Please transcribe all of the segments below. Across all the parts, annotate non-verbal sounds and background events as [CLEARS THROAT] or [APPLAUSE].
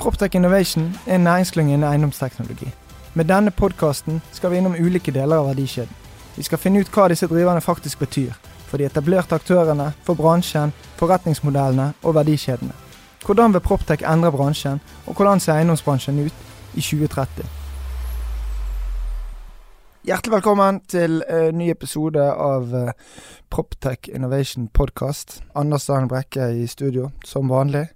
Proptech Innovation er en næringsklynge innen eiendomsteknologi. Med denne podkasten skal vi innom ulike deler av verdikjeden. Vi skal finne ut hva disse driverne faktisk betyr. For de etablerte aktørene, for bransjen, forretningsmodellene og verdikjedene. Hvordan vil Proptech endre bransjen, og hvordan ser eiendomsbransjen ut i 2030? Hjertelig velkommen til en ny episode av uh, Proptech Innovation Podcast. Anders Dahlen Brekke i studio, som vanlig.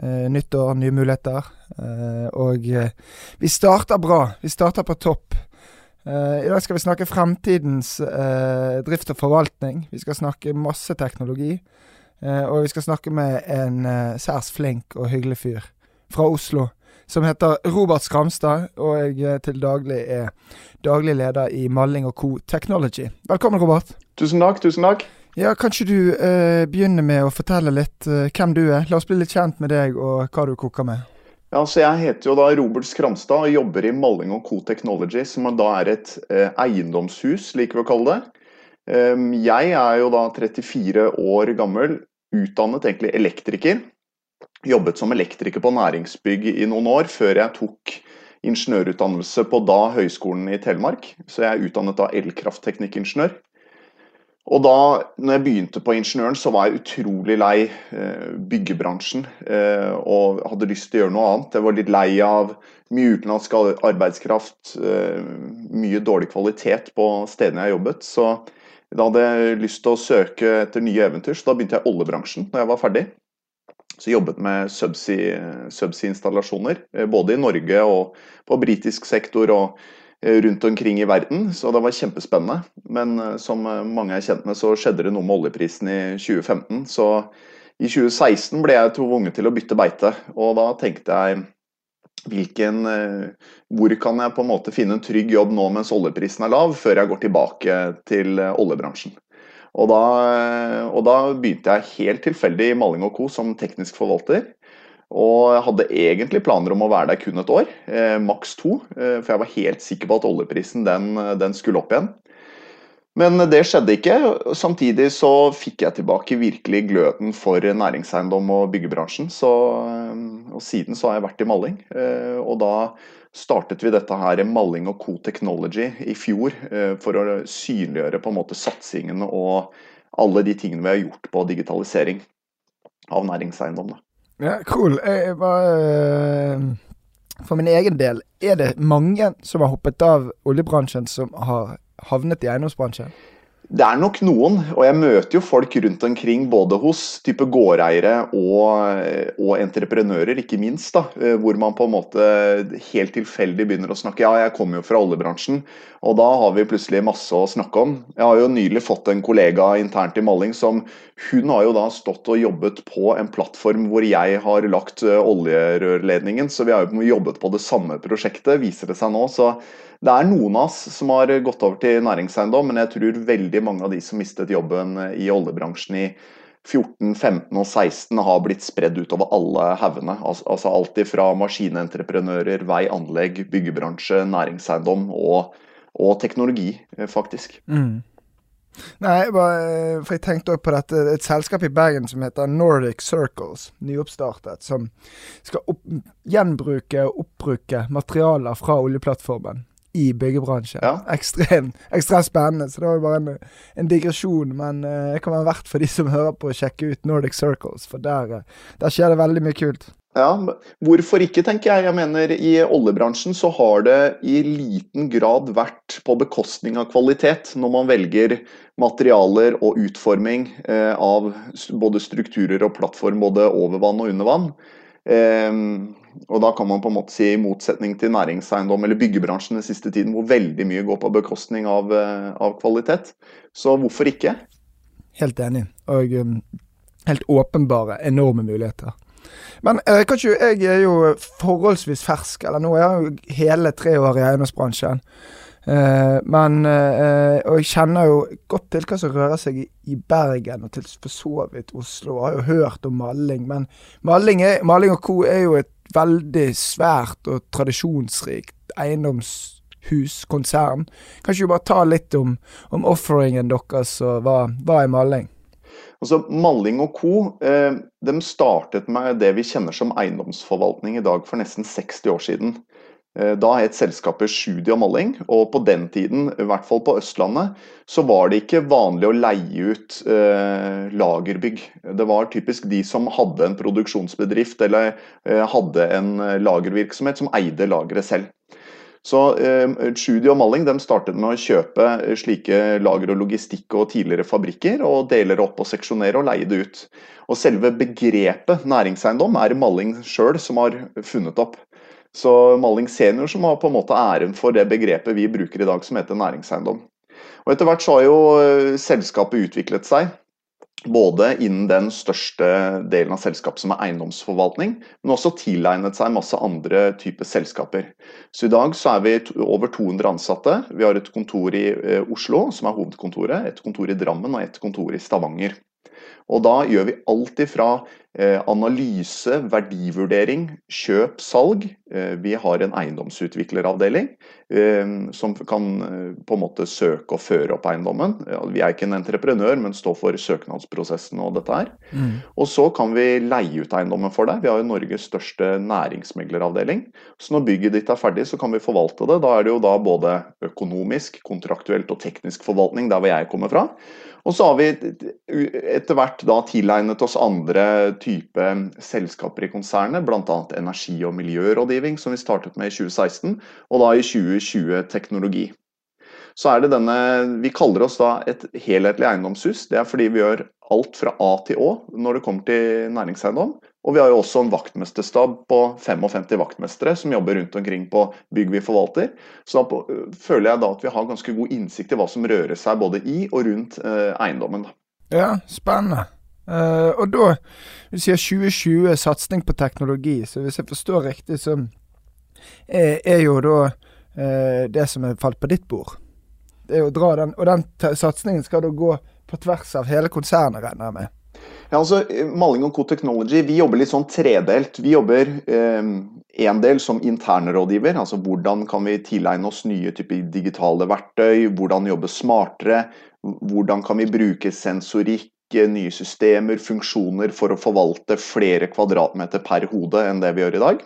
Uh, nytt år, nye muligheter. Uh, og vi starter bra. Vi starter på topp. I dag skal vi snakke fremtidens drift og forvaltning. Vi skal snakke masse teknologi. og vi skal snakke med en særs flink og hyggelig fyr fra Oslo som heter Robert Skramstad, og jeg til daglig er daglig leder i Malling Co. Technology. Velkommen, Robert. Tusen takk. tusen takk. Ja, Kan ikke du eh, begynne med å fortelle litt eh, hvem du er? La oss bli litt kjent med deg og hva du koker med. Ja, så Jeg heter jo da Robert Skramstad og jobber i Malling Co. Technology, som da er et eh, eiendomshus, liker vi å kalle det. Um, jeg er jo da 34 år gammel, utdannet egentlig elektriker jobbet som elektriker på næringsbygg i noen år, før jeg tok ingeniørutdannelse på da Høgskolen i Telemark. Så jeg er utdannet da elkraftteknikkingeniør. Og da når jeg begynte på ingeniøren, så var jeg utrolig lei eh, byggebransjen. Eh, og hadde lyst til å gjøre noe annet. Jeg var litt lei av mye utenlandsk arbeidskraft, eh, mye dårlig kvalitet på stedene jeg jobbet. Så da hadde jeg lyst til å søke etter nye eventyr, så da begynte jeg oljebransjen når jeg var ferdig. Så jobbet med subsea-installasjoner, subsea både i Norge og på britisk sektor og rundt omkring i verden. Så det var kjempespennende. Men eh, som mange er kjent med, så skjedde det noe med oljeprisen i 2015. Så i 2016 ble jeg tvunget til å bytte beite, og da tenkte jeg hvilken, hvor kan jeg på en måte finne en trygg jobb nå mens oljeprisen er lav, før jeg går tilbake til oljebransjen. Og da, og da, begynte jeg helt tilfeldig i Malling Co. som teknisk forvalter. Og jeg hadde egentlig planer om å være der kun et år, eh, maks to. Eh, for jeg var helt sikker på at oljeprisen den, den, skulle opp igjen. Men det skjedde ikke. Samtidig så fikk jeg tilbake virkelig gløden for næringseiendom og byggebransjen. Så, og siden så har jeg vært i Malling. Eh, og da startet vi dette her Malling og Co Technology i fjor eh, for å synliggjøre på en måte satsingen og alle de tingene vi har gjort på digitalisering av næringseiendom. Ja, cool. Jeg bare, eh, for min egen del, er det mange som har hoppet av oljebransjen som har havnet i eiendomsbransjen? Det er nok noen, og jeg møter jo folk rundt omkring både hos type gårdeiere og, og, entreprenører, ikke minst. da, eh, Hvor man på en måte helt tilfeldig begynner å snakke. Ja, jeg kommer jo fra oljebransjen, og da har vi plutselig masse å snakke om. Jeg har jo nylig fått en kollega internt i Malling som Hun har jo da stått og jobbet på en plattform hvor jeg har lagt eh, oljerørledningen, så vi har jo jobbet på det samme prosjektet, viser det seg nå. så det er noen av oss som har gått over til næringseiendom, men jeg tror veldig mange av de som mistet jobben i oljebransjen i 14, 15 og 16 har blitt spredd utover alle haugene. Altså alt fra maskinentreprenører, vei, anlegg, byggebransje, næringseiendom og, og teknologi, faktisk. Mm. Nei, for jeg tenkte også på dette. Et selskap i Bergen som heter Nordic Circles, nyoppstartet, som skal opp, gjenbruke og oppbruke materialer fra oljeplattformen i byggebransjen. Ja. Ekstremt ekstrem spennende. Så det var jo bare en, en digresjon. Men uh, det kan være verdt for de som hører på å sjekke ut Nordic Circles, for der, uh, der skjer det veldig mye kult. Ja, Hvorfor ikke, tenker jeg. Jeg mener I oljebransjen så har det i liten grad vært på bekostning av kvalitet når man velger materialer og utforming eh, av både strukturer og plattform både over vann og under vann. Eh, og da kan man på en måte si i motsetning til næringseiendom eller byggebransjen den siste tiden, hvor veldig mye går på bekostning av, eh, av kvalitet. Så hvorfor ikke? Helt enig. Og um, helt åpenbare, enorme muligheter. Men eh, kan ikke, jeg er jo forholdsvis fersk, eller nå er jeg jo hele tre år i eiendomsbransjen. Eh, men eh, Og jeg kjenner jo godt til hva som rører seg i, i Bergen, og til for så vidt Oslo. Jeg har jo hørt om maling, men maling, er, maling og co. er jo et veldig svært og tradisjonsrikt eiendomshus, konsern. Kan ikke du bare ta litt om, om offeringen deres, og hva, hva er maling? Altså, Malling og co. Eh, de startet med det vi kjenner som eiendomsforvaltning i dag for nesten 60 år siden. Eh, da het selskapet Sjudia Malling, og på den tiden, i hvert fall på Østlandet, så var det ikke vanlig å leie ut eh, lagerbygg. Det var typisk de som hadde en produksjonsbedrift eller eh, hadde en eh, lagervirksomhet, som eide lageret selv. Så eh, Judy og Malling de startet med å kjøpe slike lager og logistikk og tidligere fabrikker, og deler opp og seksjonere og leie det ut. Og selve begrepet næringseiendom er Malling sjøl som har funnet opp. Så Malling senior som har på en måte æren for det begrepet vi bruker i dag som heter næringseiendom. Og Etter hvert så har jo eh, selskapet utviklet seg. Både innen den største delen av selskapet som er eiendomsforvaltning, men også tilegnet seg masse andre typer selskaper. Så I dag så er vi over 200 ansatte. Vi har et kontor i eh, Oslo, som er hovedkontoret, et kontor i Drammen og et kontor i Stavanger. Og da gjør vi alt ifra analyse, verdivurdering, kjøp, salg. Eh, vi har en eiendomsutvikleravdeling eh, som kan på en måte søke og føre opp eiendommen. Vi er ikke en entreprenør, men står for søknadsprosessen og dette her. Mm. Og så kan vi leie ut eiendommen for deg. Vi har jo Norges største næringsmegleravdeling. Så når bygget ditt er ferdig, så kan vi forvalte det. Da er det jo da både økonomisk, kontraktuelt og teknisk forvaltning der hvor jeg kommer fra. Og så har vi etter hvert da tilegnet oss andre type selskaper i konsernet, bl.a. energi- og miljørådgivning, som vi startet med i 2016, og da i 2020 teknologi. Så er det denne Vi kaller oss da et helhetlig eiendomshus. Det er fordi vi gjør alt fra A til Å når det kommer til næringseiendom. Og vi har jo også en vaktmesterstab på 55 vaktmestere som jobber rundt omkring på bygg vi forvalter. Så da føler jeg da at vi har ganske god innsikt i hva som rører seg både i og rundt eh, eiendommen. Ja, spennende. Uh, og da, du sier 2020 satsing på teknologi, så hvis jeg forstår riktig, så er, er jo da uh, det som er falt på ditt bord. Det er å dra den, Og den satsingen skal da gå på tvers av hele konsernet, regner jeg med? Ja, altså, Maling og Co Technology vi jobber litt sånn tredelt. Vi jobber eh, en del som internrådgiver. altså Hvordan kan vi tilegne oss nye typer digitale verktøy? Hvordan jobbe smartere? Hvordan kan vi bruke sensorikk, nye systemer, funksjoner for å forvalte flere kvadratmeter per hode enn det vi gjør i dag?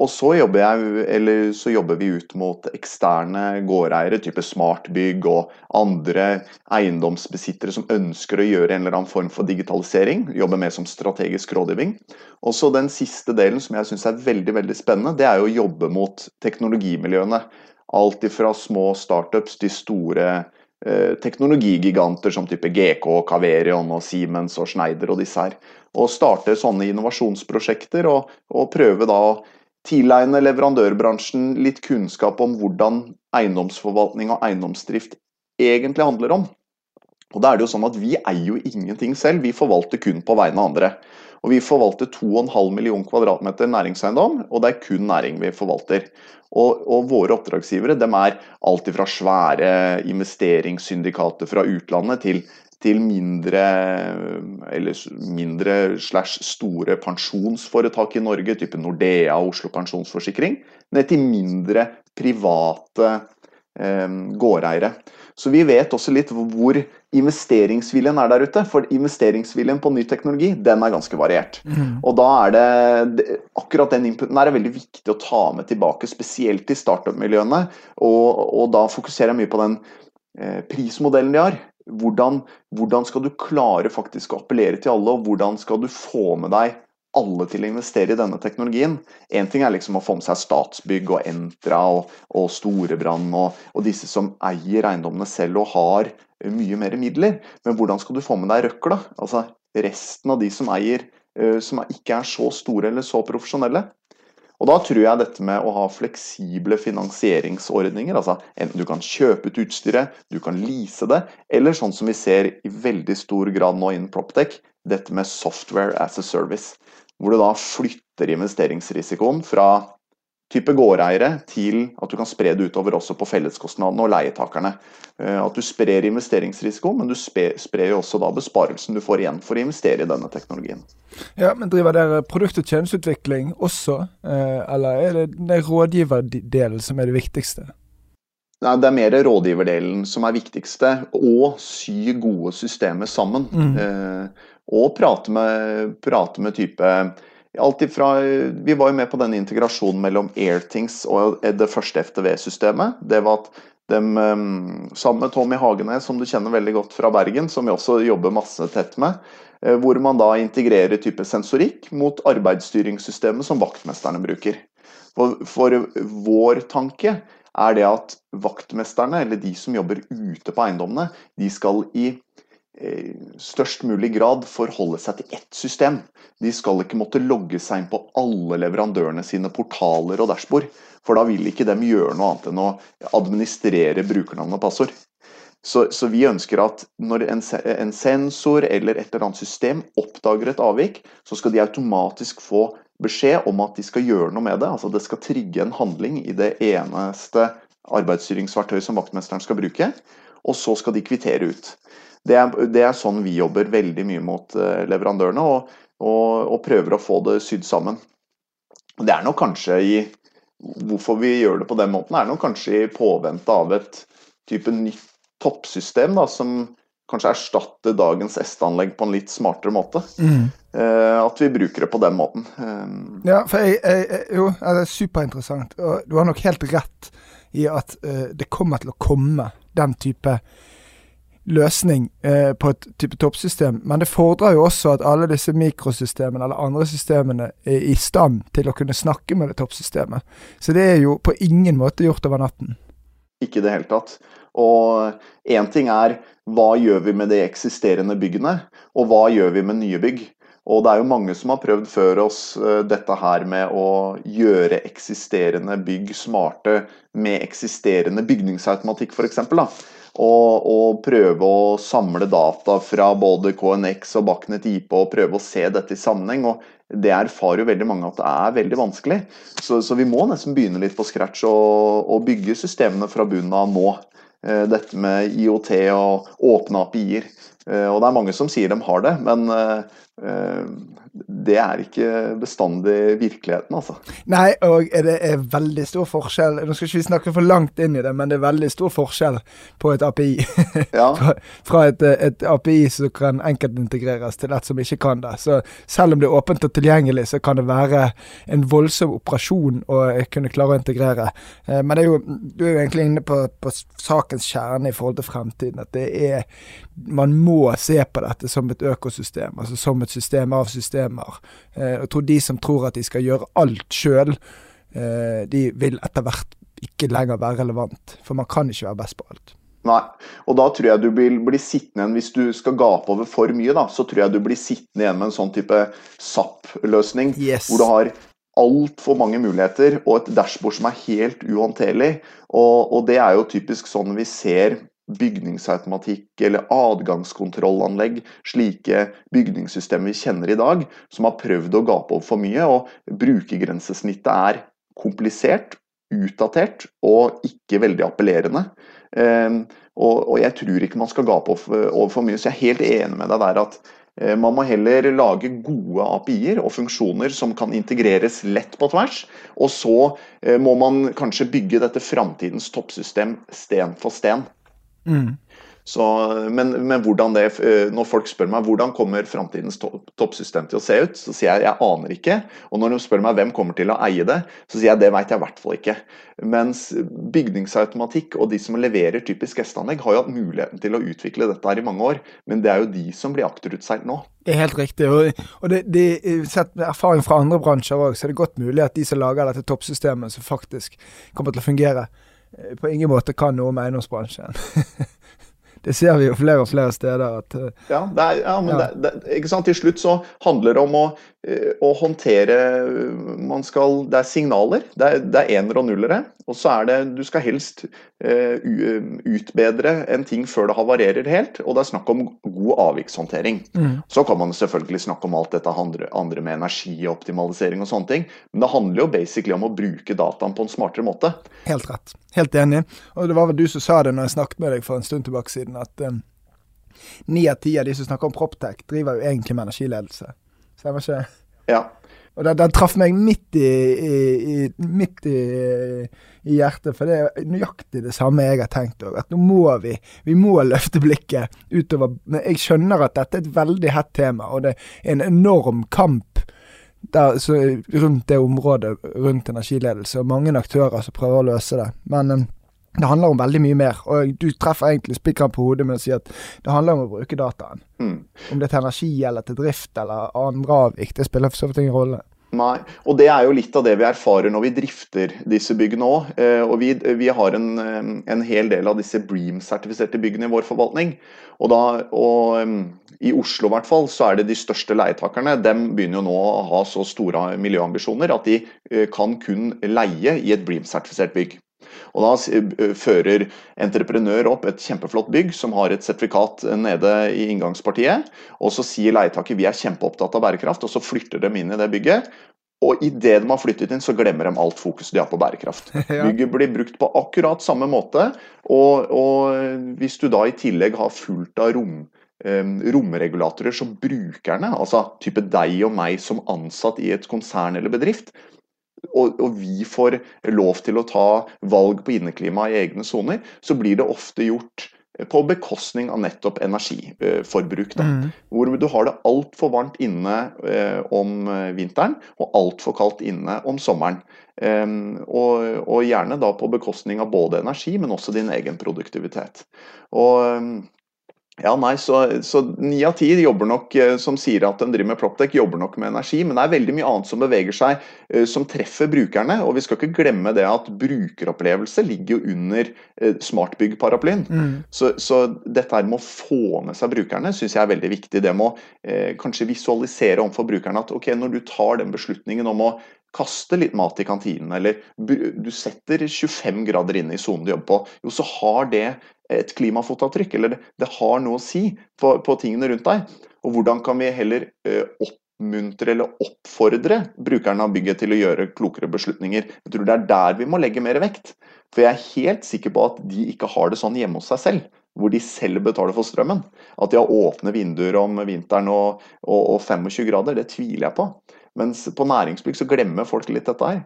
Og så jobber, jeg, så jobber, vi ut mot eksterne gårdeiere, type smartbygg og andre eiendomsbesittere som ønsker å gjøre en eller annen form for digitalisering. Jobber med som strategisk rådgivning. Og så den siste delen som jeg syns er veldig veldig spennende, det er å jobbe mot teknologimiljøene. Alt fra små startups til store teknologigiganter som type GK, Caverion og Siemens og Schneider og disse her. Og starte sånne innovasjonsprosjekter og, og prøve da å tilegne leverandørbransjen litt kunnskap om hvordan eiendomsforvaltning og eiendomsdrift egentlig handler om. Og da er det jo sånn at Vi eier jo ingenting selv, vi forvalter kun på vegne av andre. Og Vi forvalter 2,5 million kvadratmeter næringseiendom, og det er kun næring vi forvalter. Og, og Våre oppdragsgivere de er alt fra svære investeringssyndikater fra utlandet til til mindre, eller mindre slash store pensjonsforetak i Norge, type Nordea og Oslo Pensjonsforsikring, ned til mindre private gårdeiere. Så vi vet også litt hvor investeringsviljen er der ute. For investeringsviljen på ny teknologi den er ganske variert. Mm. Og da er det akkurat den inputen er veldig viktig å ta med tilbake, spesielt i startup-miljøene. Og, og, da fokuserer jeg mye på den eh, prismodellen de har hvordan, hvordan, skal du klare faktisk å appellere til alle, og hvordan skal du få med deg alle til å investere i denne teknologien? Én ting er liksom å få med seg Statsbygg og Entra og, og Storebrand og, og, disse som eier eiendommene selv og har mye mer midler, men hvordan skal du få med deg røkla? Altså resten av de som eier eh, som ikke er så store eller så profesjonelle. Og Da tror jeg dette med å ha fleksible finansieringsordninger, altså enten du kan kjøpe ut utstyret, du kan lease det, eller sånn som vi ser i veldig stor grad nå innen Proptech, dette med software as a service. hvor du da flytter investeringsrisikoen fra type gårdeiere til at du kan spre det utover også på felleskostnadene og leietakerne. Eh, at du sprer investeringsrisiko, men du sprer jo også da besparelsen du får igjen for å investere i denne teknologien. Ja, men Driver dere produkt- og tjenesteutvikling også, eh, eller er det den rådgiverdelen som er det viktigste? Nei, Det er mer rådgiverdelen som er viktigste, og sy gode systemer sammen. Mm. Eh, og prate med, prate med type Ifra, vi var jo med på den integrasjonen mellom Airthings og det første FTV-systemet. Det var at de, ehm, sammen med Tommy Hagenes, som du kjenner veldig godt fra Bergen, som vi også jobber masse tett med, eh, hvor man da integrerer type sensorikk mot arbeidsstyringssystemet som vaktmesterne bruker. For, for vår tanke er det at vaktmesterne, eller de som jobber ute på eiendommene, de skal i størst mulig grad forholde seg til ett system. De skal ikke måtte logge seg inn på alle leverandørene sine portaler og dashbord. For da vil ikke dem gjøre noe annet enn å administrere brukernavn og passord. Så, så, vi ønsker at når en, en, sensor eller et eller annet system oppdager et avvik, så skal de automatisk få beskjed om at de skal gjøre noe med det. Altså det skal trigge en handling i det eneste arbeidsstyringsverktøyet som vaktmesteren skal bruke. Og så skal de kvittere ut. Det er, det er, sånn vi jobber veldig mye mot eh, leverandørene, og, og, og, prøver å få det sydd sammen. Det er nok kanskje i Hvorfor vi gjør det på den måten, er nok kanskje i påvente av et type nytt toppsystem da, som kanskje erstatter dagens S-anlegg på en litt smartere måte. Mm. Eh, at vi bruker det på den måten. Eh, ja, for jeg, jeg, jo, det er superinteressant. Og du har nok helt rett i at uh, det kommer til å komme den type løsning eh, på et type toppsystem, men det fordrer jo også at alle disse mikrosystemene eller andre systemene er i stand til å kunne snakke med det toppsystemet. Så det er jo på ingen måte gjort over natten. Ikke i det hele tatt. Og én ting er hva gjør vi med de eksisterende byggene, og hva gjør vi med nye bygg? Og det er jo mange som har prøvd før oss eh, dette her med å gjøre eksisterende bygg smarte med eksisterende bygningsautomatikk, f.eks og, og, prøve å samle data fra både KNX og Bachnet IP og prøve å se dette i sammenheng. og Det erfarer jo veldig mange at det er veldig vanskelig. Så, så vi må nesten begynne litt på scratch og, og bygge systemene fra bunnen av nå. Eh, dette med IOT og åpne API-er. Eh, og det er mange som sier de har det, men eh, det er ikke bestandig virkeligheten, altså. Nei, og det er veldig stor forskjell. Nå skal ikke vi snakke for langt inn i det, men det er veldig stor forskjell på et API. [LAUGHS] Ja. fra, et, et, API som kan enkeltintegreres til et som ikke kan det. Så selv om det er åpent og tilgjengelig, så kan det være en voldsom operasjon å kunne klare å integrere. Men men er jo, du er jo egentlig inne på, på sakens kjerne i forhold til fremtiden. At det er Man må se på dette som et økosystem, altså som et system av system systemer. Eh, jeg tror de som tror at de skal gjøre alt sjøl, eh, de vil etter hvert ikke lenger være relevant. For man kan ikke være best på alt. Nei, og da tror jeg du blir, blir sittende igjen, hvis du skal gape over for mye, da, så tror jeg du blir sittende igjen med en sånn type SAP-løsning. Yes. Hvor du har altfor mange muligheter og et dashbord som er helt uhåndterlig. Og, og, det er jo typisk sånn vi ser bygningsautomatikk eller adgangskontrollanlegg, slike bygningssystemer vi kjenner i dag, som har prøvd å gape over for mye. og Brukergrensesnittet er komplisert, utdatert og ikke veldig appellerende. Ehm, og jeg tror ikke man skal gape over for mye, så jeg er helt enig med deg der at eh, man må heller lage gode API-er og funksjoner som kan integreres lett på tvers. Og så eh, må man kanskje bygge dette framtidens toppsystem sten for sten. Mm. Så, men, men, hvordan det, eh, når folk spør meg hvordan kommer framtidens toppsystem til å se ut, så sier jeg jeg aner ikke. Og når de spør meg hvem kommer til å eie det, så sier jeg det vet jeg i hvert fall ikke. Mens bygningsautomatikk og de som leverer typisk gestanlegg, har jo hatt muligheten til å utvikle dette her i mange år. Men det er jo de som blir akterutseilt nå. Det er helt riktig. Og, og det, det, sett med erfaring fra andre bransjer òg, så er det godt mulig at de som lager dette toppsystemet, som faktisk kommer til å fungere Eh, på ingen måte kan noe om eiendomsbransjen. [LAUGHS] det ser vi jo flere og flere steder at eh, Ja, er, ja men ja. Det, det, ikke sant? til slutt så handler det om å eh, å håndtere man skal, Det er signaler. Det er, det er enere og nullere. Og så er det Du skal helst uh, utbedre en ting før det havarerer helt. Og det er snakk om god avvikshåndtering. Mm. Så kan man selvfølgelig snakke om alt dette andre, andre med energioptimalisering og sånne ting. Men det handler jo basically om å bruke dataen på en smartere måte. Helt rett. Helt enig. Og det var vel du som sa det når jeg snakket med deg for en stund tilbake siden, at ni av ti av de som snakker om Proptech, driver jo egentlig med energiledelse. Stemmer ikke? Ja. Og den, den traff meg midt i, i, i midt i, i, hjertet, for det er nøyaktig det samme jeg har tenkt òg. At nå må vi vi må løfte blikket utover Men jeg skjønner at dette er et veldig hett tema, og det er en enorm kamp der, så, rundt det området rundt energiledelse, og mange aktører som prøver å løse det. Men um, det handler om veldig mye mer. Og du treffer egentlig spikeren på hodet med å si at det handler om å bruke dataen. Mm. Om det er til energi eller til drift eller andre avvik, det spiller for så vidt ingen rolle. Nei, og det er jo litt av det vi erfarer når vi drifter disse byggene òg. Eh, og vi, vi har en, eh, en, hel del av disse Bream-sertifiserte byggene i vår forvaltning. Og, da, og um, i Oslo i hvert fall, så er det de største leietakerne. De begynner jo nå å ha så store miljøambisjoner at de kan kun leie i et Bream-sertifisert bygg. Og Da fører entreprenør opp et kjempeflott bygg som har et sertifikat nede i inngangspartiet. og Så sier leietaker vi er kjempeopptatt av bærekraft, og så flytter de inn i det bygget. Og idet de har flyttet inn, så glemmer de alt fokus de har på bærekraft. [LAUGHS] Bygget blir brukt på akkurat samme måte. Og, og hvis du da i tillegg har fullt av rom, romregulatorer, som brukerne, altså type deg og meg som ansatt i et konsern eller bedrift, og, og, vi får lov til å ta valg på inneklima i egne soner, så blir det ofte gjort på bekostning av nettopp energiforbruk. Mm. Hvor du har det altfor varmt inne eh, om vinteren og altfor kaldt inne om sommeren. Um, og, og, gjerne da på bekostning av både energi, men også din egen produktivitet. Og um, ja, nei, Så ni av ti jobber nok, eh, som sier at de driver med Proptech, jobber nok med energi. Men det er veldig mye annet som beveger seg, eh, som treffer brukerne. Og vi skal ikke glemme det at brukeropplevelse ligger jo under eh, smartbygg-paraplyen. Mm. Så, så, dette her med å få med seg brukerne syns jeg er veldig viktig. Det med å eh, kanskje visualisere overfor brukerne at ok, når du tar den beslutningen om å kaste litt mat i kantinen, eller du setter 25 grader inn i sonen du jobber på, jo, så har det et klimafotavtrykk, eller det, det har noe å si på, på, tingene rundt deg. Og hvordan kan vi heller uh, oppmuntre eller oppfordre brukerne av bygget til å gjøre klokere beslutninger? Jeg tror det er der vi må legge mer vekt. For jeg er helt sikker på at de ikke har det sånn hjemme hos seg selv. Hvor de selv betaler for strømmen. At de har åpne vinduer om vinteren og, og, og 25 grader, det tviler jeg på. Mens på næringsbygg så glemmer folk litt dette her.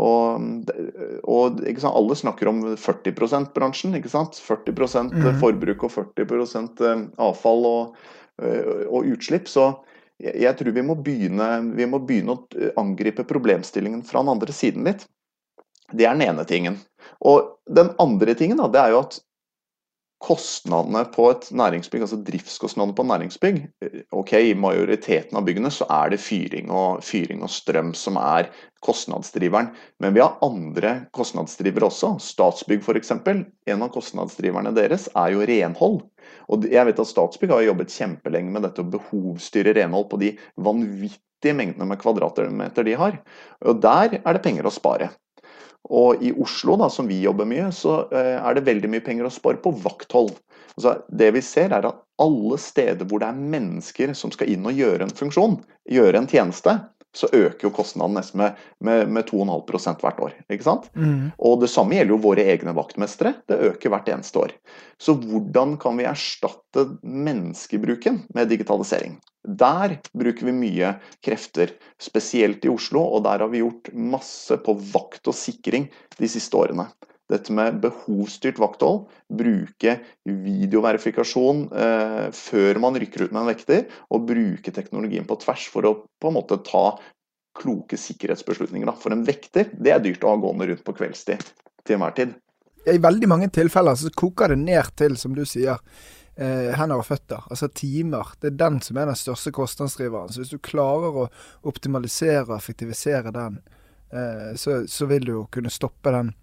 Og, og alle snakker om 40 %-bransjen. ikke sant? 40 mm. forbruk og 40 eh, avfall og, eh, og, utslipp. Så jeg tror vi må, begynne, vi må begynne å angripe problemstillingen fra den andre siden litt. Det er den ene tingen. Og den andre tingen da, det er jo at kostnadene på et næringsbygg, altså driftskostnadene på næringsbygg ok, I majoriteten av byggene så er det fyring og, fyring og strøm som er kostnadsdriveren. Men vi har andre kostnadsdrivere også. Statsbygg f.eks. En av kostnadsdriverne deres er jo renhold. Og jeg vet at Statsbygg har jobbet kjempelenge med dette å behovsstyre renhold på de vanvittige mengdene med kvadratmeter de har. Og der er det penger å spare. Og i Oslo, da, som vi jobber mye, så eh, er det veldig mye penger å spare på vakthold. Altså, det vi ser er at alle steder hvor det er mennesker som skal inn og gjøre en funksjon, gjøre en tjeneste, så øker jo kostnaden nesten med, med, med 2,5% hvert år. ikke sant? Mm. Og det samme gjelder jo våre egne vaktmestere. Det øker hvert eneste år. Så hvordan kan vi erstatte menneskebruken med digitalisering? Der bruker vi mye krefter, spesielt i Oslo, og der har vi gjort masse på vakt og sikring de siste årene. Dette med behovsstyrt vakthold, bruke videoverifikasjon eh, før man rykker ut med en vekter, og bruke teknologien på tvers for å på en måte ta kloke sikkerhetsbeslutninger. Da. For en vekter det er dyrt å ha gående rundt på kveldstid til enhver tid. I veldig mange tilfeller så koker det ned til, som du sier, eh, hender og føtter. Altså timer. Det er den som er den største kostnadsdriveren. Så hvis du klarer å optimalisere og effektivisere den, eh, så, så, vil du jo kunne stoppe den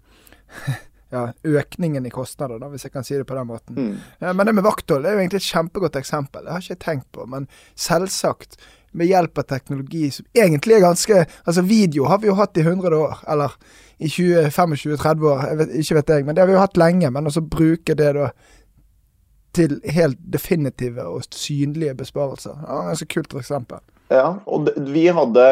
[LAUGHS] ja, økningen i kostnader, da, hvis jeg kan si det på den måten. Mm. Ja, men det med vakthold er jo egentlig et kjempegodt eksempel. Det har ikke jeg tenkt på. Men selvsagt, med hjelp av teknologi som egentlig er ganske Altså, video har vi jo hatt i 100 år, eller i 20-25-30 år, vet, ikke vet jeg, men det har vi jo hatt lenge. Men også bruke det da til helt definitive og synlige besparelser. Ja, det er et kult eksempel. Ja, og vi hadde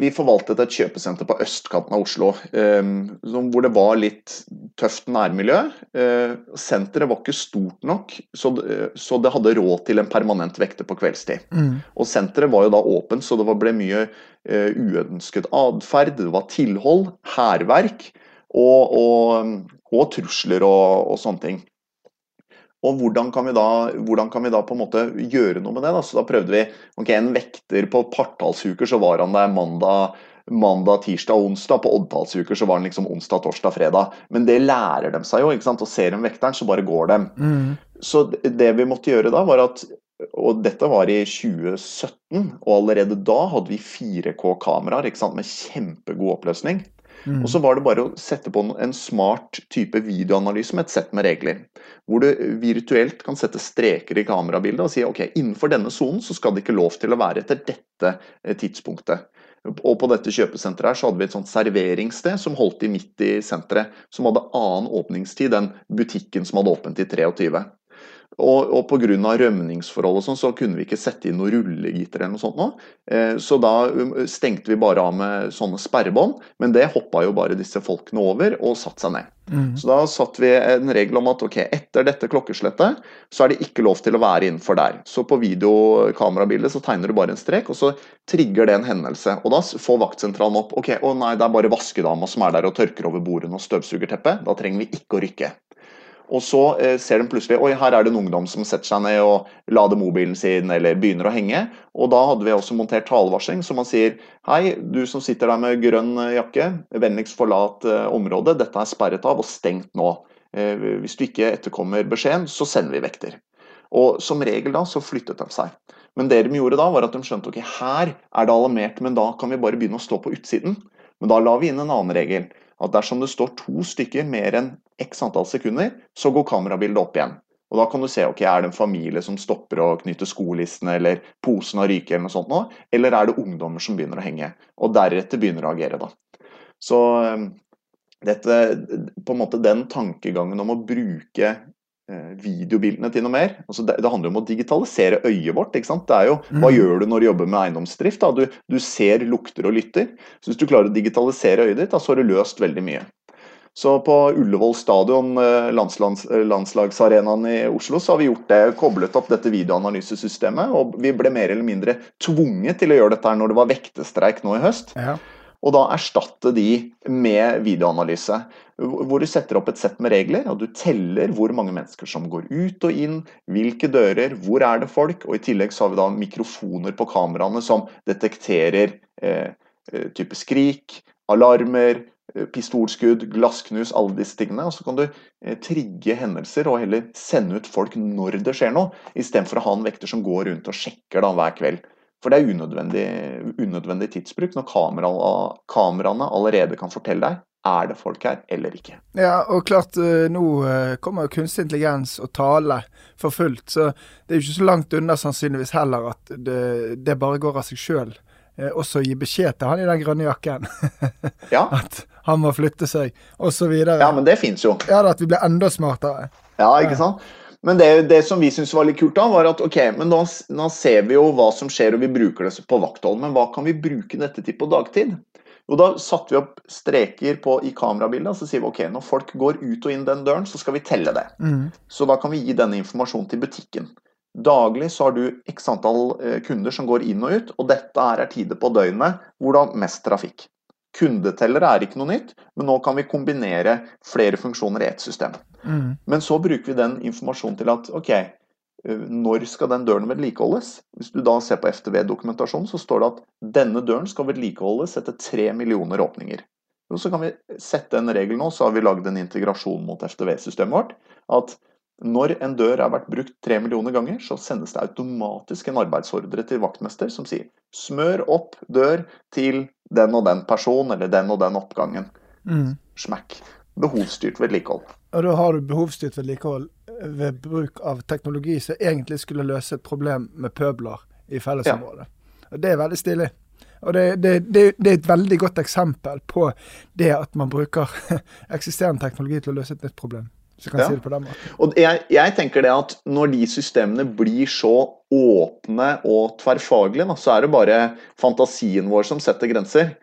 Vi forvaltet et kjøpesenter på østkanten av Oslo. Eh, hvor det var litt tøft nærmiljø. Eh, senteret var ikke stort nok, så, så, det hadde råd til en permanent vekter på kveldstid. Mm. Og senteret var jo da åpent, så det ble mye eh, uønsket atferd. Det var tilhold, hærverk og, og, og, trusler og, og sånne ting. Og hvordan kan, da, hvordan kan vi da, på en måte gjøre noe med det? Da? Så da prøvde vi ok, En vekter på partallsuker så var han der mandag, mandag, tirsdag, onsdag. På oddtallsuker så var han liksom onsdag, torsdag, fredag. Men det lærer de seg jo. ikke sant? Og ser de vekteren, så bare går dem. Mm. Så det vi måtte gjøre da, var at og dette var i 2017, og allerede da hadde vi 4K-kameraer med kjempegod oppløsning. Mm. Og så var det bare å sette på en smart type videoanalyse med et sett med regler. Hvor du virtuelt kan sette streker i kamerabildet og si ok, innenfor denne sonen så skal det ikke lov til å være etter dette eh, tidspunktet. Og på dette kjøpesenteret her så hadde vi et sånt serveringssted som holdt i midt i senteret. Som hadde annen åpningstid enn butikken som hadde åpent i 23. Og, og pga. rømningsforhold og sånn, så kunne vi ikke sette inn noe rullegitter eller noe sånt nå. Eh, så da um, stengte vi bare av med sånne sperrebånd, men det hoppa jo bare disse folkene over og satte seg ned. Mm. Så da satte vi en regel om at ok, etter dette klokkeslettet så er det ikke lov til å være innenfor der. Så på videokamerabildet så tegner du bare en strek, og så trigger det en hendelse. Og da får vaktsentralen opp ok, å nei, det er bare vaskedama som er der og tørker over bordene og støvsuger teppet. Da trenger vi ikke å rykke. Og så eh, ser de plutselig oi, her er det en ungdom som setter seg ned og lader mobilen sin eller begynner å henge. Og da hadde vi også montert talevarsling, så man sier hei, du som sitter der med grønn eh, jakke, vennligst forlat eh, området, dette er sperret av og stengt nå. Hvis du ikke etterkommer beskjeden, så sender vi vekter. Og som regel da så flyttet de seg. Men det de gjorde da, var at de skjønte ok, her er det alarmert, men da kan vi bare begynne å stå på utsiden. Men da la vi inn en annen regel at dersom det står to stykker mer enn x antall sekunder, så går kamerabildet opp igjen. Og Da kan du se ok, er det en familie som stopper å knytte skolissene eller posen av ryker, eller noe sånt nå, eller er det ungdommer som begynner å henge? Og deretter begynner å agere. da. Så ehm, dette, på en måte den tankegangen om å bruke videobildene til noe mer. Altså det, det, handler om å digitalisere øyet vårt. ikke sant? Det er jo, Hva mm. gjør du når du jobber med eiendomsdrift? Du, du, ser, lukter og lytter. Så Hvis du klarer å digitalisere øyet ditt, da, så har du løst veldig mye. Så på Ullevål stadion, eh, landslands, eh, landslagsarenaen i Oslo, så har vi gjort det, koblet opp dette videoanalysesystemet. Og vi ble mer eller mindre tvunget til å gjøre dette her når det var vektestreik nå i høst. Ja og da erstatte de med videoanalyse. Hvor du setter opp et sett med regler, og du teller hvor mange mennesker som går ut og inn, hvilke dører, hvor er det folk, og i tillegg så har vi da mikrofoner på kameraene som detekterer eh, eh type skrik, alarmer, eh, pistolskudd, glassknus, alle disse tingene. Og så kan du eh, trigge hendelser og heller sende ut folk når det skjer noe, istedenfor å ha en vekter som går rundt og sjekker da hver kveld. For det er unødvendig, unødvendig tidsbruk når kamera, kameraene allerede kan fortelle deg er det folk her eller ikke. Ja, og klart eh, nå eh, kommer jo kunstig intelligens og tale for fullt, så det er jo ikke så langt unna sannsynligvis heller at det, det bare går av seg sjøl. Eh, også gi beskjed til han i den grønne jakken. [LAUGHS] ja. At han må flytte seg, osv. Ja, men det fins jo. Ja, At vi blir enda smartere. Ja, ikke sant. Men det, det, som vi syntes var litt kult, da, var at ok, men nå, nå, ser vi jo hva som skjer, og vi bruker det på vakthold. Men hva kan vi bruke dette til på dagtid? Jo, da satte vi opp streker på, i kamerabildet og så sier vi ok, når folk går ut og inn den døren, så skal vi telle det. Mm. Så da kan vi gi denne informasjonen til butikken. Daglig så har du x antall eh, kunder som går inn og ut, og dette er tider på døgnet hvor det er mest trafikk. Kundetellere er ikke noe nytt, men nå kan vi kombinere flere funksjoner i ett system. Mm. Men så bruker vi den informasjonen til at ok, når skal den døren vedlikeholdes? Hvis du da ser på FTV-dokumentasjonen, så står det at denne døren skal vedlikeholdes etter tre millioner åpninger. Og så kan vi sette en regel nå, så har vi lagd en integrasjon mot FTV-systemet vårt. at når en dør har vært brukt tre millioner ganger, så sendes det automatisk en arbeidsordre til vaktmester som sier smør opp dør til den og den person eller den og den oppgangen. Mm. Smack. Behovsstyrt vedlikehold. Og da har du behovsstyrt vedlikehold ved bruk av teknologi som egentlig skulle løse et problem med pøbler i fellesområdet. Ja. Og det er veldig stilig. Og det, det, det, det, er et veldig godt eksempel på det at man bruker [LAUGHS] eksisterende teknologi til å løse et nytt problem. Så kan ja. si det på den måten. Og jeg, jeg, tenker det at når de systemene blir så åpne og tverrfaglige, så er det bare fantasien vår som setter grenser.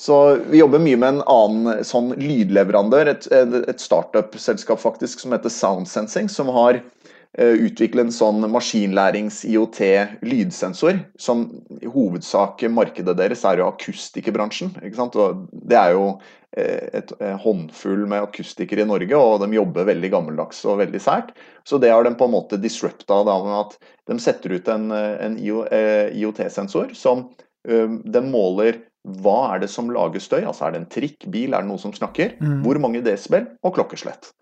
Så Vi jobber mye med en annen sånn lydleverandør, et, et startup-selskap faktisk, som heter Soundsensing, som har uh, utviklet en sånn maskinlærings-IOT-lydsensor. Som i hovedsak markedet deres er jo akustikerbransjen. ikke sant? Og det er jo eh, et håndfull med akustikere i Norge, og de jobber veldig gammeldags og veldig sært. Så det har de på en måte disrupta da med at de setter ut en, en IOT-sensor som som de måler hva er det som lager støy? Altså Er det en trikk, bil, er det noe som snakker? Mm. Hvor mange desibel? Og klokkeslett.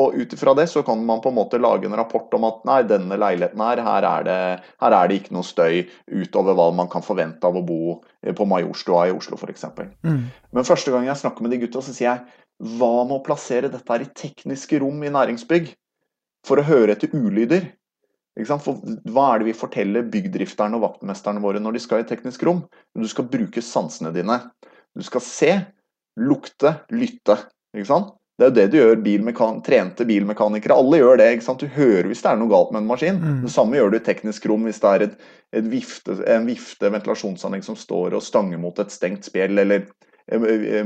Og ut ifra det så kan man på en måte lage en rapport om at nei, denne leiligheten her, her er det, her er det ikke noe støy utover hva man kan forvente av å bo på Majorstua i Oslo f.eks. Mm. Men første gang jeg snakker med de gutta, så sier jeg hva med å plassere dette her i tekniske rom i næringsbygg? For å høre etter ulyder. For hva er det vi forteller byggdrifterne og vaktmesterne våre når de skal i teknisk rom? Du skal bruke sansene dine. Du skal se, lukte, lytte. Det er jo det du gjør, bilmekan trente bilmekanikere. Alle gjør det. Du hører hvis det er noe galt med en maskin. Mm. Det samme gjør du i teknisk rom hvis det er et, et vifte, en vifte ventilasjonsanlegg som står og stanger mot et stengt spjeld, eller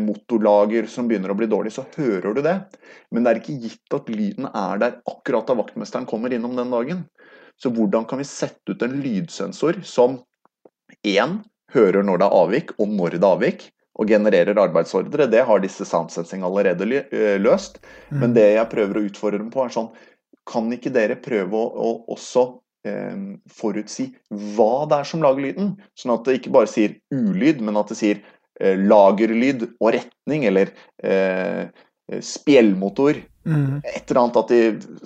motorlager som begynner å bli dårlig, så hører du det. Men det er ikke gitt at lyden er der akkurat da vaktmesteren kommer innom den dagen. Så hvordan kan vi sette ut en lydsensor som én hører når det er avvik, og når det er avvik, og genererer arbeidsordre. Det har disse Soundsensing allerede løst. Mm. Men det jeg prøver å utfordre dem på, er sånn Kan ikke dere prøve å, å også eh, forutsi hva det er som lager lyden? Sånn at det ikke bare sier ulyd, men at det sier eh, lagerlyd og retning, eller eh, spjellmotor. Mm. Et eller annet at de,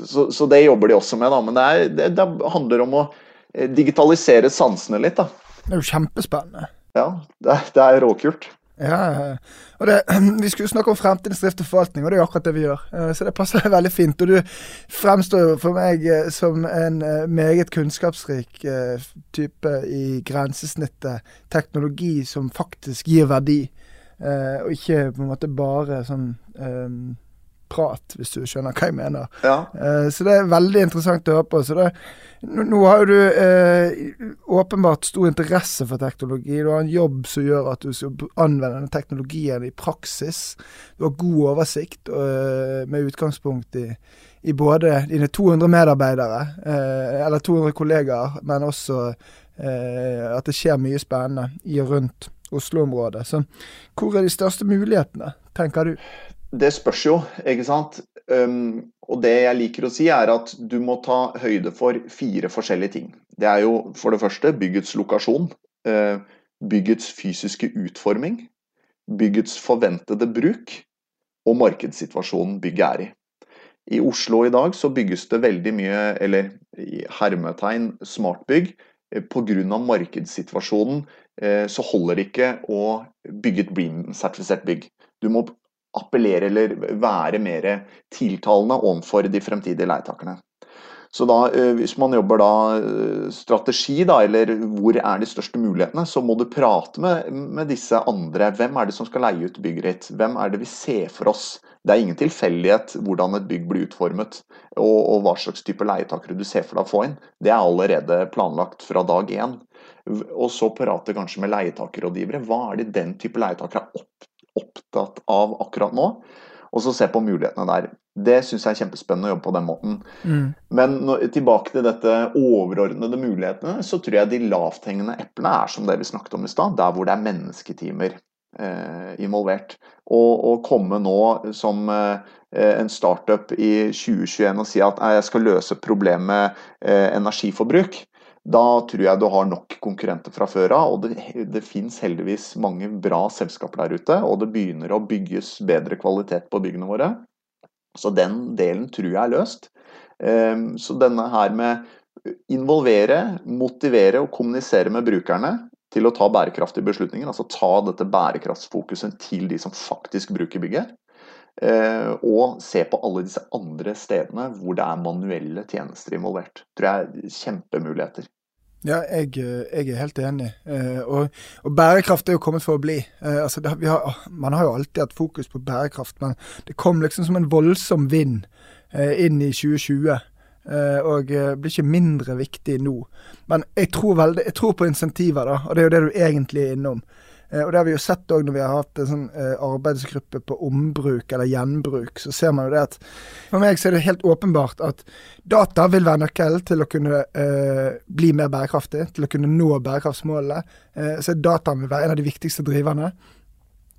så, så, det jobber de også med, da. Men det, er, det, det handler om å eh, digitalisere sansene litt, da. Det er jo kjempespennende. Ja, det det er råkult. Ja, og det, [CLEARS THROAT] Vi skulle snakke om fremtidens drift og forvaltning, og det er jo akkurat det vi gjør. Eh, så det passer [LAUGHS] veldig fint. Og du fremstår jo for meg eh, som en meget kunnskapsrik type i grensesnittet. Teknologi som faktisk gir verdi, og ikke på en måte bare sånn prat, hvis du skjønner hva jeg mener. Ja. Uh, så det er veldig interessant å høre på. Så det, nå, nå, har jo du uh, åpenbart stor interesse for teknologi. Du har en jobb som gjør at du skal anvende denne teknologien i praksis. Du har god oversikt uh, med utgangspunkt i, i, både dine 200 medarbeidere, eller 200 kollegaer, men også at det skjer mye spennende i og rundt Oslo-området. Så hvor er de største mulighetene, tenker du? Det spørs jo, ikke sant. Um, og det jeg liker å si, er at du må ta høyde for fire forskjellige ting. Det er jo for det første byggets lokasjon. Uh, byggets fysiske utforming. Byggets forventede bruk. Og markedssituasjonen bygget er i. I Oslo i dag så bygges det veldig mye, eller i hermetegn, smartbygg. Eh, Pga. markedssituasjonen eh, så holder det ikke å bygge et Bream-sertifisert bygg. Du må appellere eller være mer tiltalende overfor de fremtidige leietakerne. Så da, eh, Hvis man jobber da eh, strategi, da, eller hvor er de største mulighetene, så må du prate med, med, disse andre. Hvem er det som skal leie ut bygget ditt? Hvem er det vi ser for oss? Det er ingen tilfeldighet hvordan et bygg blir utformet, og, og hva slags type leietakere du ser for deg å få inn. Det er allerede planlagt fra dag én. Og så prate kanskje med leietakerrådgivere. Hva er det den type leietakere er opptatt av akkurat nå. Og så se på mulighetene der. Det syns jeg er kjempespennende å jobbe på den måten. Mm. Men når, tilbake til dette overordnede mulighetene, så tror jeg de lavthengende eplene er som det vi snakket om i stad. Der hvor det er mennesketimer eh, involvert. Å komme nå som eh, en startup i 2021 og si at jeg skal løse problemet eh, energiforbruk, da tror jeg du har nok konkurrenter fra før av. Og det, det fins heldigvis mange bra selskaper der ute, og det begynner å bygges bedre kvalitet på byggene våre. Så den delen tror jeg er løst. Ehm, så denne her med involvere, motivere og kommunisere med brukerne til å ta bærekraftige beslutninger, altså ta dette bærekraftsfokuset til de som faktisk bruker bygget. Eh, og se på alle disse andre stedene hvor det er manuelle tjenester involvert. Tror jeg er kjempemuligheter. Ja, jeg, jeg, er helt enig. Og, og, bærekraft er jo kommet for å bli. Altså, det, har, man har jo alltid hatt fokus på bærekraft, men det kom liksom som en voldsom vind inn i 2020. Og blir ikke mindre viktig nå. Men jeg tror, veldig, jeg tror på insentiver, da, og det er jo det du egentlig er innom. Eh, og det har vi jo sett òg når vi har hatt en sånn eh, arbeidsgruppe på ombruk eller gjenbruk. Så ser man jo det at For meg så er det helt åpenbart at data vil være nøkkelen til å kunne eh, bli mer bærekraftig, til å kunne nå bærekraftsmålene. Eh, så dataen vil være en av de viktigste driverne.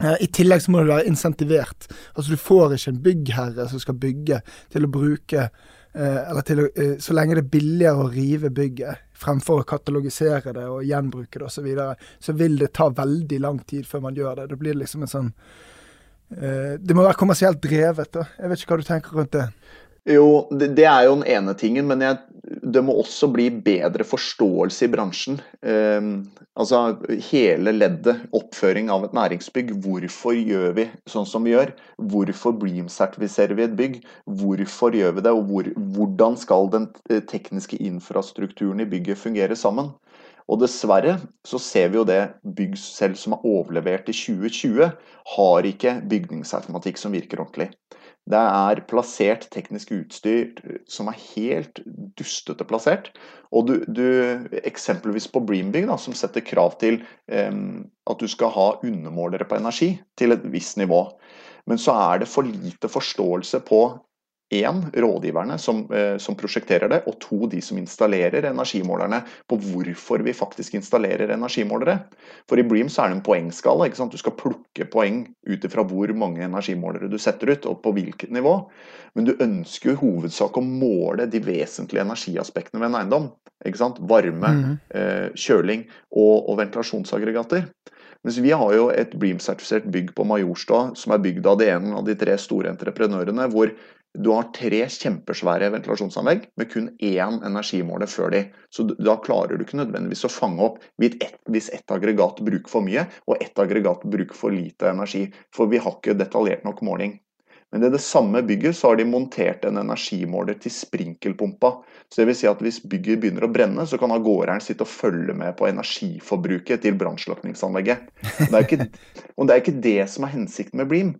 Eh, I tillegg så må det være insentivert. Altså Du får ikke en byggherre som skal bygge, til å bruke eller til, eh, så lenge det er billigere å rive bygget fremfor å katalogisere det og gjenbruke det osv., så, videre, så vil det ta veldig lang tid før man gjør det. Det blir liksom en sånn eh, Det må være kommersielt drevet. da. Jeg vet ikke hva du tenker rundt det? Jo, det, det, er jo den ene tingen, men jeg, det må også bli bedre forståelse i bransjen. Eh, altså hele leddet, oppføring av et næringsbygg. Hvorfor gjør vi sånn som vi gjør? Hvorfor Bream-sertifiserer vi et bygg? Hvorfor gjør vi det, og hvor, hvordan skal den eh, tekniske infrastrukturen i bygget fungere sammen? Og dessverre så ser vi jo det bygg selv som er overlevert i 2020, har ikke bygningsautomatikk som virker ordentlig. Det er plassert teknisk utstyr som er helt dustete plassert. Og du, du eksempelvis på Breambygg, som setter krav til um, at du skal ha undermålere på energi til et visst nivå. Men så er det for lite forståelse på én, rådgiverne som, eh, som, prosjekterer det, og to, de som installerer energimålerne, på hvorfor vi faktisk installerer energimålere. For i Bream så er det en poengskala. ikke sant? Du skal plukke poeng ut ifra hvor mange energimålere du setter ut, og på hvilket nivå. Men du ønsker jo i hovedsak å måle de vesentlige energiaspektene ved en eiendom. ikke sant? Varme, mm. eh, kjøling og, og ventilasjonsaggregater. Mens vi har jo et Bream-sertifisert bygg på Majorstua som er bygd av det ene av de tre store entreprenørene, hvor du har tre kjempesvære ventilasjonsanlegg med kun én energimåler før de. Så da klarer du ikke nødvendigvis å fange opp hvis ett aggregat bruker for mye og ett aggregat bruker for lite energi. For vi har ikke detaljert nok måling. Men i det samme bygget så har de montert en energimåler til sprinkelpumpa. Så det vil si at hvis bygget begynner å brenne, så kan gårdeieren sitte og følge med på energiforbruket til brannslukningsanlegget. Og det er ikke det som er hensikten med Bream.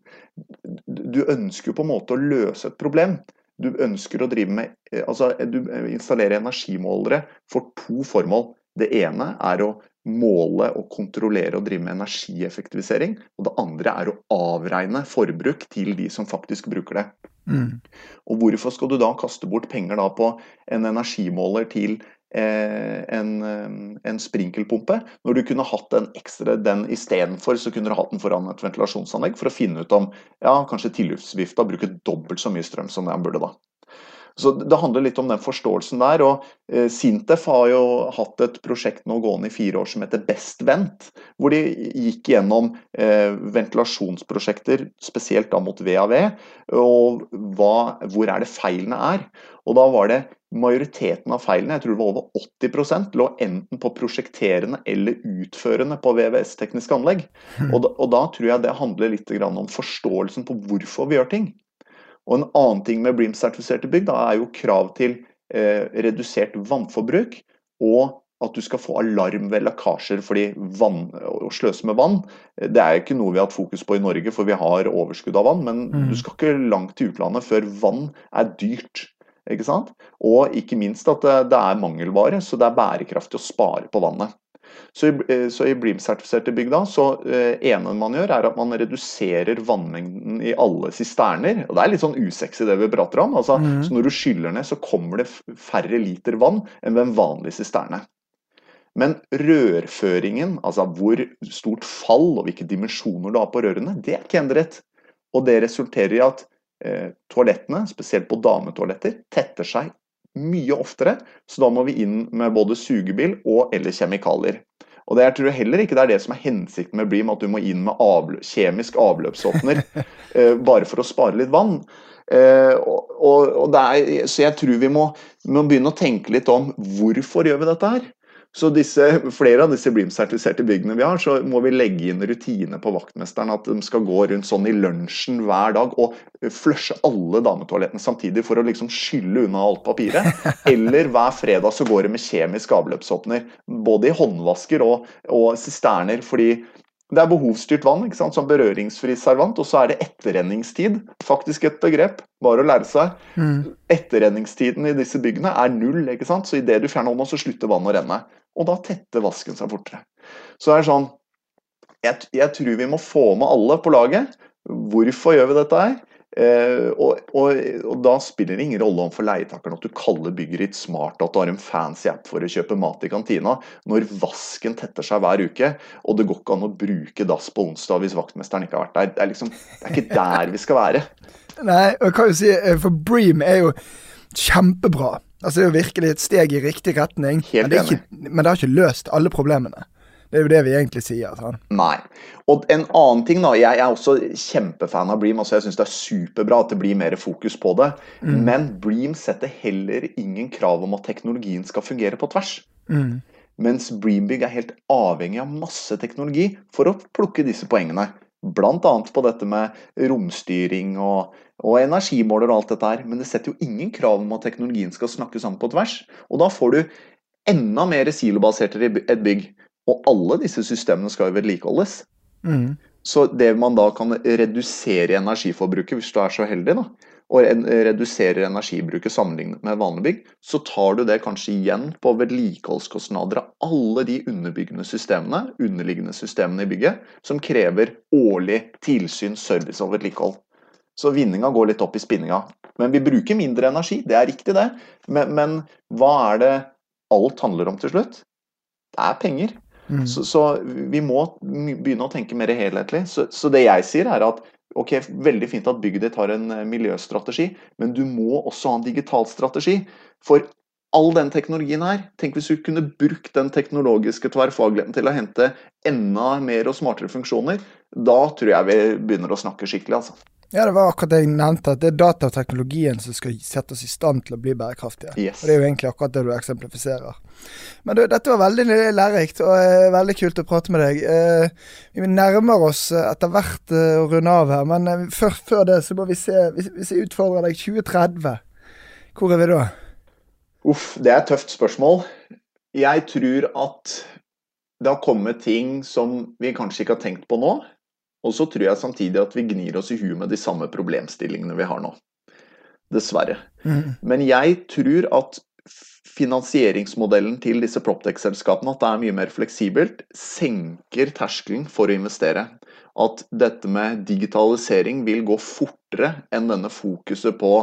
Du ønsker jo på en måte å løse et problem. Du ønsker å drive med Altså, du installerer energimålere for to formål. Det ene er å måle og kontrollere og drive med energieffektivisering. Og det andre er å avregne forbruk til de som faktisk bruker det. Mm. Og hvorfor skal du da kaste bort penger på en energimåler til eh, en, eh, en, sprinkelpumpe, når du kunne hatt en ekstra den istedenfor, så kunne du hatt den foran et ventilasjonsanlegg for å finne ut om ja, kanskje tilluftsvifta bruker dobbelt så mye strøm som den burde da. Så Det handler litt om den forståelsen der. og eh, Sintef har jo hatt et prosjekt nå gående i fire år som heter Best Vent. Hvor de gikk gjennom eh, ventilasjonsprosjekter, spesielt da mot VAV, og hva, hvor er det feilene er. Og da var det majoriteten av feilene, jeg tror det var over 80% lå enten på prosjekterende eller utførende på VVS-tekniske anlegg. Hmm. Og da, og da, tror jeg det handler litt om forståelsen på hvorfor vi gjør ting. Og En annen ting med BREAM-sertifiserte bygg da, er jo krav til eh, redusert vannforbruk, og at du skal få alarm ved lekkasjer. fordi vann, å sløse med vann det er ikke noe vi har hatt fokus på i Norge, for vi har overskudd av vann. Men mm. du skal ikke langt til utlandet før vann er dyrt. Ikke sant? Og ikke minst at det, det er mangelvare, så det er bærekraftig å spare på vannet. Så i, eh, så i BREEAM-sertifiserte bygg da, så eh, ene man gjør, er at man reduserer vannmengden i alle sisterner. Og det er litt sånn usexy det vi prater om. Altså, mm. Så når du skyller ned, så kommer det færre liter vann enn ved en vanlig sisterne. Men rørføringen, altså hvor stort fall og hvilke dimensjoner du har på rørene, det er ikke endret. Og det resulterer i at eh, toalettene, spesielt på dametoaletter, tetter seg mye oftere, så da må vi inn med både sugebil og eller kjemikalier. Og det, Jeg tror heller ikke det er det som er hensikten med Bream, at du må inn med avløp, kjemisk avløpsåpner [LAUGHS] eh, bare for å spare litt vann. Eh, og, og er, så jeg tror vi må, må, begynne å tenke litt om hvorfor gjør vi dette her. Så disse, flere av disse Bream-sertifiserte byggene vi har, så må vi legge inn rutine på vaktmesteren. At de skal gå rundt sånn i lunsjen hver dag og flushe alle dametoalettene samtidig for å liksom skylle unna alt papiret. [LAUGHS] Eller hver fredag så går det med kjemisk avløpsåpner. Både i håndvasker og, og sisterner. fordi det er behovsstyrt vann ikke sant? som berøringsfri servant, og så er det etterrenningstid. Faktisk et begrep, bare å lære seg. Mm. Etterrenningstiden i disse byggene er null, ikke sant? så idet du fjerner hånda, så slutter vannet å renne. Og da tetter vasken seg fortere. Så det er sånn jeg, jeg tror vi må få med alle på laget. Hvorfor gjør vi dette her? Eh, og, og, og, da spiller det ingen rolle om for leietakeren at du kaller bygget ditt smart, at du har en fancy app for å kjøpe mat i kantina, når vasken tetter seg hver uke, og det går ikke an å bruke dass på onsdag hvis vaktmesteren ikke har vært der. Det er, liksom, det er ikke der vi skal være. [LAUGHS] Nei, og jeg kan jo si, eh, for Bream er jo kjempebra. Altså Det er jo virkelig et steg i riktig retning, men det, ikke, men det har ikke løst alle problemene. Det er jo det vi egentlig sier. Sånn. Nei. Og en annen ting, da. Jeg er også kjempefan av Bream. altså Jeg syns det er superbra at det blir mer fokus på det. Mm. Men Bream setter heller ingen krav om at teknologien skal fungere på tvers. Mm. Mens Breambygg er helt avhengig av masse teknologi for å plukke disse poengene. Bl.a. på dette med romstyring og, og, energimåler og alt dette her. Men det setter jo ingen krav om at teknologien skal snakke sammen på tvers. Og da får du enda mer silobasert i et bygg. Og alle disse systemene skal jo vedlikeholdes. Mm. Så det man da kan redusere energiforbruket, hvis du er så heldig, da, og redusere energibruket sammenlignet med vanlig bygg, så tar du det kanskje igjen på vedlikeholdskostnader av alle de underbyggende systemene, underliggende systemene i bygget, som krever årlig tilsyn, service og vedlikehold. Så vinninga går litt opp i spinninga. Men vi bruker mindre energi, det er riktig det. Men, men hva er det alt handler om til slutt? Det er penger. Mm. Så, så, vi må begynne å tenke mer helhetlig. Så, så, det jeg sier, er at ok, veldig fint at bygget ditt har en eh, miljøstrategi, men du må også ha en digital strategi. For all den teknologien her, tenk hvis du kunne brukt den teknologiske tverrfagligheten til å hente enda mer og smartere funksjoner. Da tror jeg vi begynner å snakke skikkelig, altså. Ja, det var akkurat det jeg nevnte, at det er datateknologien som skal sette oss i stand til å bli bærekraftige. Yes. Og Det er jo egentlig akkurat det du eksemplifiserer. Men du, dette var veldig lærerikt og uh, veldig kult å prate med deg. Uh, vi nærmer oss uh, etter hvert å runde av her, men før, før, det så må vi se hvis jeg utfordrer deg 2030, hvor er vi da? Uff, det er et tøft spørsmål. Jeg tror at det har kommet ting som vi kanskje ikke har tenkt på nå og så tror jeg samtidig at vi gnir oss i huet med de samme problemstillingene vi har nå. Dessverre. Mm. Men jeg tror at finansieringsmodellen til disse Proptech-selskapene, at det er mye mer fleksibelt, senker terskelen for å investere. At dette med digitalisering vil gå fortere enn denne fokuset på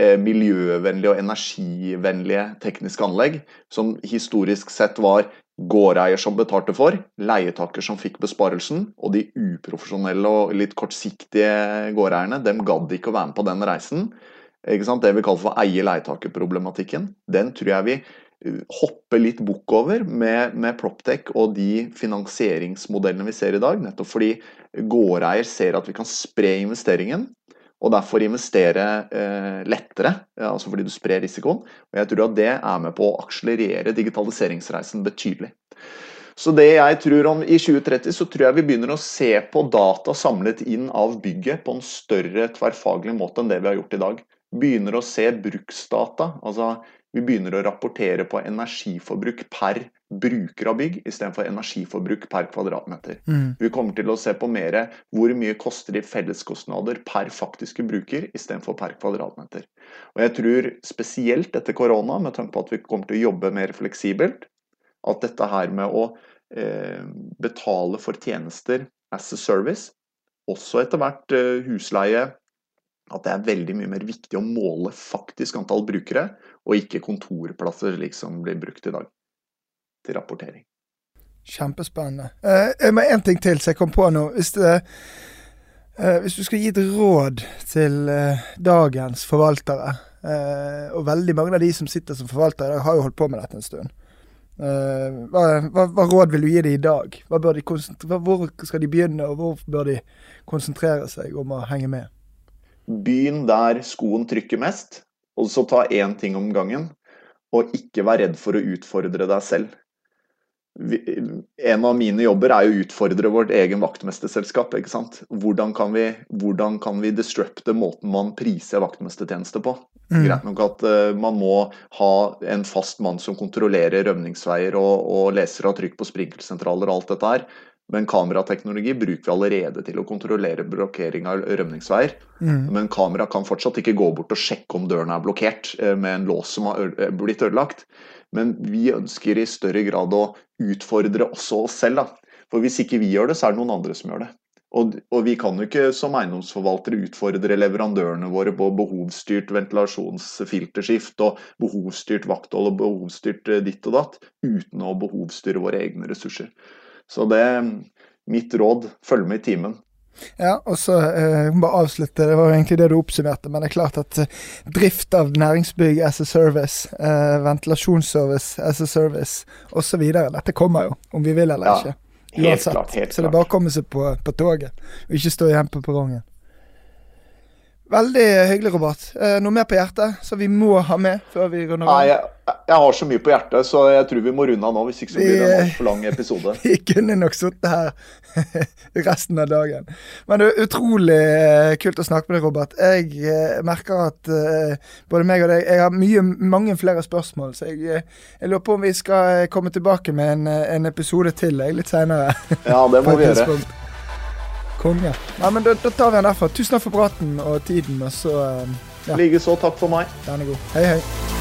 eh, miljøvennlige og energivennlige tekniske anlegg, som historisk sett var gårdeier som betalte for, leietaker som fikk besparelsen, og de uprofesjonelle og litt kortsiktige gårdeierne de gadd ikke å være med på den reisen. Det vi kaller for eie-leietaker-problematikken, den tror jeg vi uh, hopper litt bukk over med, med Proptech og de finansieringsmodellene vi ser i dag. Nettopp fordi gårdeier ser at vi kan spre investeringen og derfor investere eh, lettere, altså fordi du sprer risikoen. Og jeg tror at det er med på å akselerere digitaliseringsreisen betydelig. Så det jeg tror om i 2030, så tror jeg vi begynner å se på data samlet inn av bygget på en større tverrfaglig måte enn det vi har gjort i dag. Begynner å se bruksdata. altså vi begynner å rapportere på energiforbruk per bruker av bygg istedenfor energiforbruk per kvadratmeter. Mm. Vi kommer til å se på mer hvor mye koster de felleskostnader per faktiske bruker istedenfor per kvadratmeter. Og jeg tror spesielt etter korona, med tanke på at vi kommer til å jobbe mer fleksibelt, at dette her med å eh, betale for tjenester as a service, også etter hvert eh, husleie, at det er veldig mye mer viktig å måle faktisk antall brukere, og ikke kontorplasser slik som blir brukt i dag til rapportering. Kjempespennende. Eh, med en ting til som jeg kom på nå. Hvis, det, eh, hvis, du skal gi et råd til eh, dagens forvaltere, og veldig mange av de som sitter som forvaltere har jo holdt på med dette en stund. Hva, hva, hva, råd vil du gi dem i dag? De hvor skal de begynne, og hvor bør de konsentrere seg om å henge med? Begynn der skoen trykker mest, og så ta én ting om gangen. Og ikke vær redd for å utfordre deg selv. en av mine jobber er jo å utfordre vårt egen vaktmesterselskap. ikke sant? Hvordan kan vi, hvordan kan vi disrupte måten man priser vaktmestertjenester på? Mm. Greit nok at uh, man må ha en fast mann som kontrollerer rømningsveier og, og leser av trykk på sprinkelsentraler og alt dette her. Men kamerateknologi bruker vi allerede til å kontrollere blokkering av rømningsveier. Mm. Men kamera kan fortsatt ikke gå bort og sjekke om døren er blokkert uh, med en lås som har blitt ødelagt. Men vi ønsker i større grad å utfordre også oss selv. Da. For hvis ikke vi gjør det, så er det noen andre som gjør det. Og, og vi kan jo ikke som eiendomsforvaltere utfordre leverandørene våre på behovsstyrt ventilasjonsfilterskift og behovsstyrt vakthold og behovsstyrt eh, ditt og datt, uten å behovsstyre våre egne ressurser. Så det er mitt råd. Følg med i timen. Ja, og så eh, bare avslutte, det var jo egentlig det du oppsummerte, men det er klart at eh, drift av næringsbygg as a service, eh, ventilasjonsservice as a service osv. Dette kommer jo, om vi vil eller ja, ikke. Uansett. Klart, så det er bare å komme seg på, på toget, og ikke stå igjen på perrongen. Veldig hyggelig, Robert. Eh, noe mer på hjertet som vi må ha med før vi runder av? Nei, jeg, jeg, har så mye på hjertet, så jeg tror vi må runde av nå. Hvis ikke så blir det en altfor lang episode. [LAUGHS] vi kunne nok sittet her [LAUGHS] resten av dagen. Men det er utrolig eh, kult å snakke med deg, Robert. Jeg eh, merker at både meg og deg Jeg har mye, mange flere spørsmål, så jeg, jeg, lurer på om vi skal komme tilbake med en, en episode til jeg, litt seinere. ja, det må [LAUGHS] vi gjøre. Konge. Nei, men da, da, tar vi den derfra. Tusen takk for praten og tiden, og så ja. Likeså. Takk for meg. Den er god. Hei, hei.